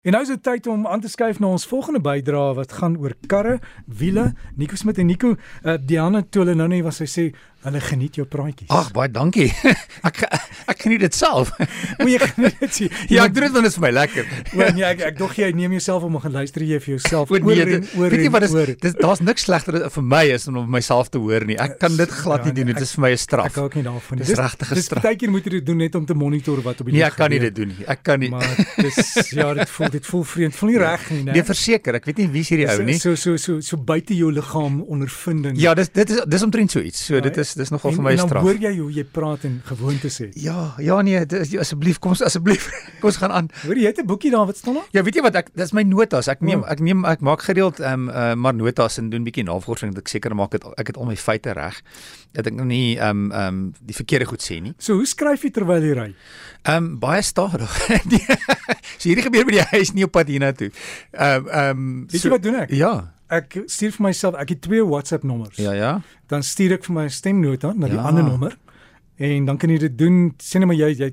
En nou is dit tyd om aan te skuif na ons volgende bydrae wat gaan oor karre, wiele. Nico Smit en Nico, uh, Diana Tolenone was sy sê Hulle geniet jou praatjies. Ag, baie dankie. ek ek geniet dit self. Moet jy geniet dit? ja, ek doen dit want dit is vir my lekker. Want nee, ek ek dog jy neem jouself om gaan luister jy vir jouself oor nee, en oor. Weet jy wat is dis daar's niks slegter vir my is om myself te hoor nie. Ek kan dit glad nie ja, doen. Dit is vir my 'n straf. Ek hou ook nie daarvan nie. Dis regtig 'n straf. Dis baie keer moet jy dit doen net om te monitor wat op die Nee, ek kan nie dit doen nie. Ek kan nie. Maar dis ja, dit voel dit voel vreemd. Voel nie reg nie, né? Nee, verseker. Ek weet nie wie is hierdie ou nie. So so so so buite jou liggaam ondervinding. Ja, dis dit is dis omtrent so iets. So dit is dis nogal vir my straf. Hoor jy hoe jy praat en gewoontes het? Ja, ja nee, dis, asseblief kom asseblief. Kom ons gaan aan. Hoor jy het 'n boekie daar wat staan daar? Ja, weet jy wat ek dis my notas. Ek neem ek neem ek maak gereeld ehm um, uh, maar notas en doen bietjie navorsing dat ek seker maak het, ek het al my feite reg. Dat ek nog nie ehm um, ehm um, die verkeerde goed sê nie. So hoe skryf jy terwyl jy ry? Ehm um, baie stadig. so hierdie gebeur by die huis nie op pad hiernatoe. Ehm um, ehm um, weet so, jy wat doen ek? Ja ek stuur vir myself ek het twee WhatsApp nommers. Ja ja. Dan stuur ek vir my stemnota na die ja. ander nommer. En dan kan jy dit doen. Sien maar jy jy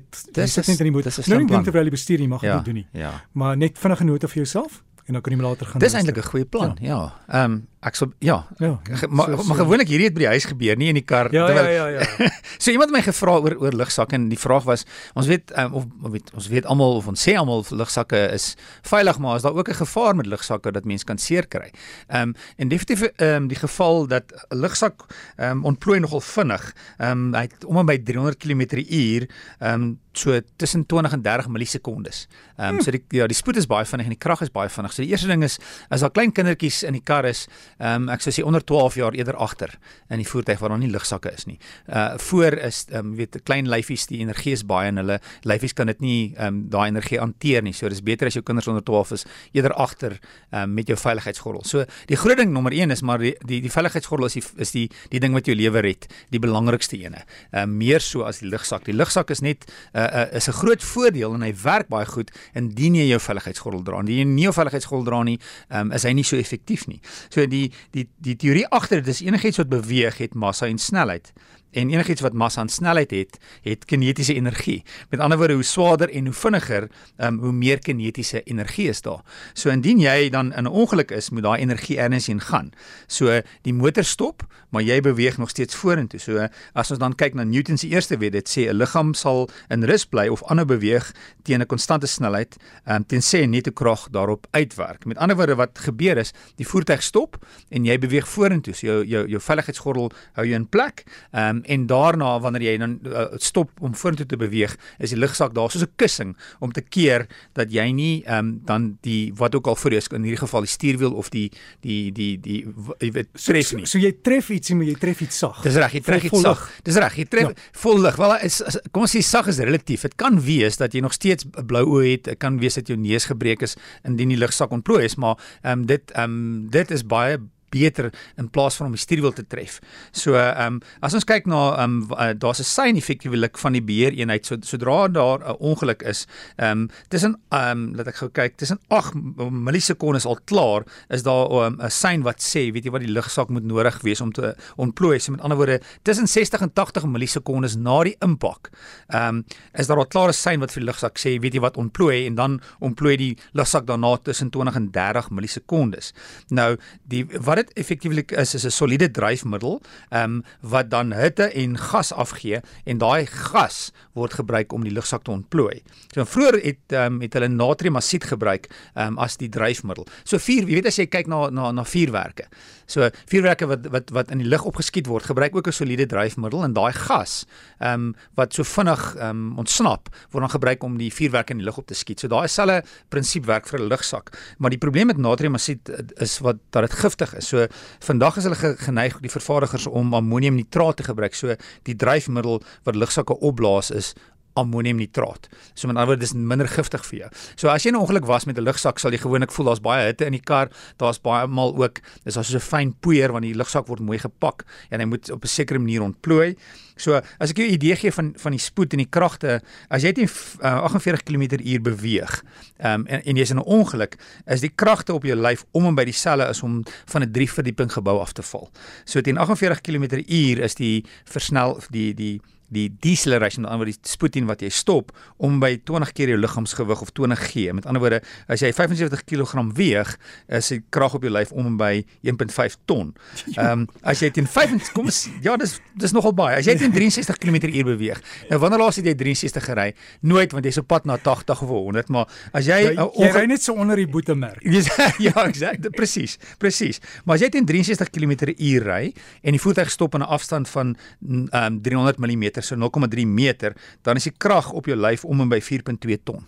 sit net in die motor. Nou nie dink terwyl jy bestuur nie, mag jy ja, dit doen nie. Ja. Maar net vinnige nota vir jouself en dan kan jy later gaan. Dis eintlik 'n goeie plan. Ja. Ehm ja. um, ek sou ja. ja maar so, so. maar gewoonlik hierdie het by die huis gebeur, nie in die kar. Ja terwijl, ja ja ja. so iemand het my gevra oor oor lugsakke en die vraag was ons weet um, of weet ons weet almal of ons sê almal lugsakke is veilig, maar is daar ook 'n gevaar met lugsakke dat mens kan seer kry? Ehm um, en definitief ehm um, die geval dat 'n lugsak ehm um, ontplooi nogal vinnig. Ehm um, hy het om en by 300 km/h ehm um, so tussen 20 en 30 millisekondes. Ehm um, hmm. so die ja, die spoed is baie vinnig en die krag is baie vinnig. So die eerste ding is as daar klein kindertjies in die kar is, ehm um, ek sou sê onder 12 jaar eerder agter in die voertuig waar daar nie lugsakke is nie. Uh voor is ehm um, weet klein lyfies die energie is baie en hulle lyfies kan dit nie ehm um, daai energie hanteer nie. So dis beter as jou kinders onder 12 is eerder agter ehm um, met jou veiligheidsgordel. So die groot ding nommer 1 is maar die die, die veiligheidsgordel is die is die die ding wat jou lewe red, die belangrikste ene. Ehm um, meer so as die lugsak. Die lugsak is net uh, uh is 'n groot voordeel en hy werk baie goed indien jy jou veiligheidsgordel dra. Indien jy nie jou veiligheidsgordel dra nie, um, is hy nie so effektief nie. So die die die teorie agter dit is enigiets wat beweeg het massa en snelheid en enigiets wat massa en snelheid het, het kinetiese energie. Met ander woorde, hoe swaarder en hoe vinniger, um, hoe meer kinetiese energie is daar. So indien jy dan in 'n ongeluk is, moet daai energie ergens heen gaan. So die motor stop, maar jy beweeg nog steeds vorentoe. So as ons dan kyk na Newton se eerste wet, dit sê 'n liggaam sal in rus bly of aanhou beweeg teen 'n konstante snelheid, um, tensy net 'n krag daarop uitwerk. Met ander woorde wat gebeur is, die voertuig stop en jy beweeg vorentoe. So jou jou jou veiligheidsgordel hou jou in plek. Um, um, en daarna wanneer jy dan uh, stop om vorentoe te beweeg, is die lugsak daar soos 'n kussing om te keer dat jy nie um, dan die wat ook al voor jou in hierdie geval die stuurwiel of die die die die jy weet tref nie. So, so jy tref iets, maar jy tref iets sag. Dis reg, jy tref iets sag. Dis reg, jy tref ja. vol lig. Wel is, is kom ons sê sag is relatief. Dit kan wees dat jy nog steeds blou oë het, kan wees dat jou neus gebreek is indien die lugsak ontplooi is, maar ehm um, dit ehm um, dit is baie beter in plaas van om die stuurwiel te tref. So ehm um, as ons kyk na ehm um, uh, daar's 'n sein effektiewelik van die beheereenheid so sodra daar 'n ongeluk is, ehm um, tussen ehm um, laat ek gou kyk, tussen 8 millisekondes al klaar is daar 'n um, sein wat sê, weet jy wat die lugsak moet nodig wees om te ontplooi. So met ander woorde, tussen 60 en 80 millisekondes na die impak, ehm um, is daar al klaar 'n sein wat vir die lugsak sê, weet jy wat ontplooi en dan ontplooi die lugsak daarna tussen 20 en 30 millisekondes. Nou, die wat dit effektiewelik is is 'n soliede dryfmiddel, ehm um, wat dan hitte en gas afgee en daai gas word gebruik om die lugsak te ontplooi. So vroeër het ehm um, het hulle natriumasied gebruik ehm um, as die dryfmiddel. So vuur, jy weet as jy kyk na na na vuurwerke. So vuurwerke wat wat wat in die lug opgeskiet word, gebruik ook 'n soliede dryfmiddel en daai gas ehm um, wat so vinnig ehm um, ontsnap, word dan gebruik om die vuurwerke in die lug op te skiet. So daai selfe prinsip werk vir 'n lugsak. Maar die probleem met natriumasied is wat dat dit giftig is. So vandag is hulle geneig die vervaardigers om ammoniumnitraat te gebruik. So die dryfmiddel wat lugsakke opblaas is ammoniumnitraat. So met ander woorde dis minder giftig vir jou. So as jy 'n ongeluk was met 'n lugsak sal jy gewoonlik voel daar's baie hitte in die kar. Daar's baie mal ook dis daar so 'n fyn poeier want die lugsak word mooi gepak en hy moet op 'n sekere manier ontplooi. So as ek jou 'n idee gee van van die spoed en die kragte, as jy teen uh, 48 km/h beweeg, um, en en jy's in 'n ongeluk, is die kragte op jou lyf om en by dieselfde as om van 'n 3 verdieping gebou af te val. So teen 48 km/h is die versnel die die die deceleration, met ander woorde die spoed teen wat jy stop om by 20 keer jou liggaamsgewig of 20 g. Met ander woorde, as jy 75 kg weeg, is die krag op jou lyf om en by 1.5 ton. Ehm um, as jy teen 5 kom is, ja, dis dis nogal baie. As jy teen 63 km/h beweeg. Nou wanneer laas het jy 63 gery? Nooit want jy's op pad na 80 of 100, maar as jy ja, jy ry net so onder die boetemerk. ja, exact, presies, presies. Maar as jy teen 63 km/h ry en die voertuig stop in 'n afstand van ehm um, 300 mm, so 0,3 meter, dan is die krag op jou lyf om en by 4.2 ton.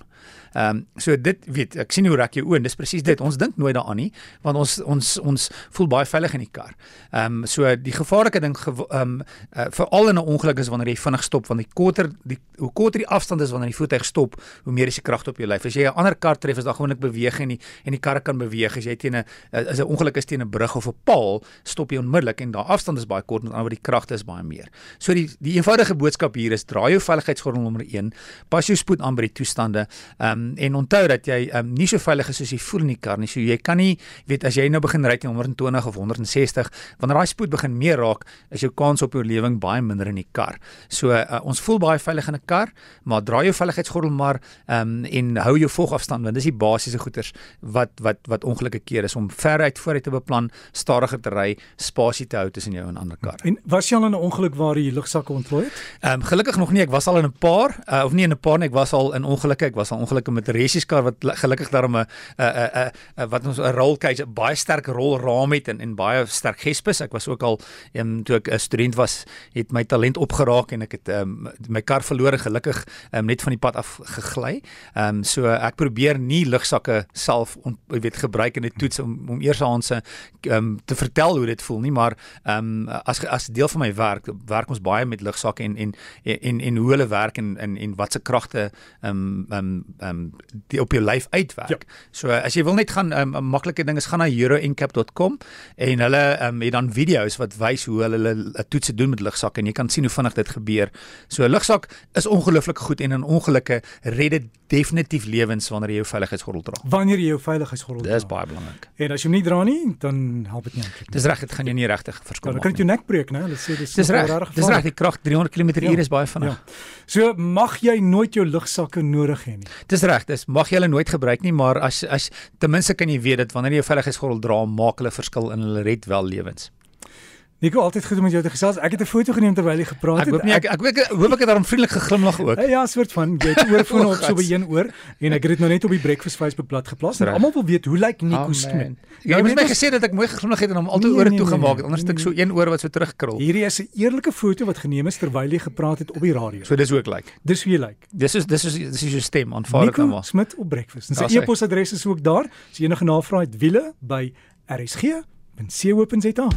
Ehm um, so dit weet ek sien hoe raak jou oë en dis presies dit. Ons dink nooit daaraan nie want ons ons ons voel baie veilig in die kar. Ehm um, so die gevaarlike ding ehm um, uh, veral in 'n ongeluk is wanneer jy vinnig stop want die korter die hoe korter die afstand is wanneer die voertuig stop, hoe meer is die krag op jou lyf. As jy 'n ander kar tref is daar gewoonlik beweging en die en die kar kan beweeg. As jy teen 'n as 'n ongeluk is teen 'n brug of 'n paal, stop jy onmiddellik en daai afstand is baie kort met ander woorde die kragte is baie meer. So die die eenvoudige boodskap hier is draai jou veiligheidsgordel nommer 1, pas jou spoed aan by die toestande. Ehm um, en onthou dat jy um, nie so veilig is soos jy voel in die kar nie. So jy kan nie weet as jy nou begin ry teen 120 of 160, wanneer daai spoed begin meer raak, is jou kans op oorlewing baie minder in die kar. So uh, ons voel baie veilig in 'n kar, maar draai jou veiligheidsgordel maar um, en hou jou volgafstand want dis die basiese goeters wat wat wat ongelukkige keer is om veruit vooruit te beplan, stadiger te ry, spasie te hou tussen jou en ander kar. En was jy al in 'n ongeluk waar jy lugsakke ontplooi het? Ehm um, gelukkig nog nie. Ek was al in 'n paar uh, of nie in 'n paar nie. Ek was al in ongelukke. Ek was al ongelukke met 'n resieskar wat gelukkig daarom 'n 'n 'n wat ons 'n roll cage, 'n baie sterk rolraam het en en baie sterk gespes. Ek was ook al um, toe ek 'n student was, het my talent opgeraak en ek het um, my kar verloor gelukkig um, net van die pad af gegly. Ehm um, so ek probeer nie lugsakke self on, weet gebruik in 'n toets om om eers aan se um, te vertel hoe dit voel nie, maar ehm um, as as deel van my werk werk ons baie met lugsakke en en en en hoe hulle werk en en en wat se kragte ehm um, ehm um, ehm um, die op jou lyf uitwerk. Ja. So as jy wil net gaan 'n um, ehm, maklike ding is gaan na euroencap.com en hulle um, het dan video's wat wys hoe hulle hulle toetse doen met lugsak en jy kan sien hoe vinnig dit gebeur. So 'n lugsak is ongelooflik goed en in ongelukke red dit definitief lewens wanneer jy jou veiligheidsgordel dra. Wanneer jy jou veiligheidsgordel dra. Dis baie belangrik. En as jy hom nie dra nie, dan help dit nie eintlik. Dis reg, dit gaan jou nie regtig verskil maak nie. Dan kan jy jou nek breek, né? Hulle sê dis Dis reg. Dis reg, die krag 300 km/h ja. is baie vinnig. Ja. So mag jy nooit jou lugsakke nodig hê nie. Dis reg, dis mag jy hulle nooit gebruik nie, maar as as ten minste kan jy weet dat wanneer jy veiligheidsgordel dra, maak hulle verskil en hulle red wel lewens. Nico, altyd goed om met jou te gesels. Ek het 'n foto geneem terwyl jy gepraat het. Ek hoop nie ek ek, ek, ek hoop ek het daarom vriendelik geglimlag ook. Ja, 'n soort van jy het oorfoon op so by een oor en ek het dit nou net op die Breakfast Facebook bladsy geplaas. Almal wil weet hoe lyk Nico oh, Smit. Jy het my gesê dat ek mooi geglimlag het en hom altyd nee, ore nee, toe gemaak het. Anders nee, nee, so een oor wat so terugkrul. Hierdie is 'n eerlike foto wat geneem is terwyl jy gepraat het op die radio. So dis hoe ek lyk. Like. Dis hoe jy lyk. Dis is dis is dis is jou stem aanvaar dit nou maar. Nico Smit op Breakfast. Sy e-posadres is ook daar. As enige navrae het wiele by rsg.co.za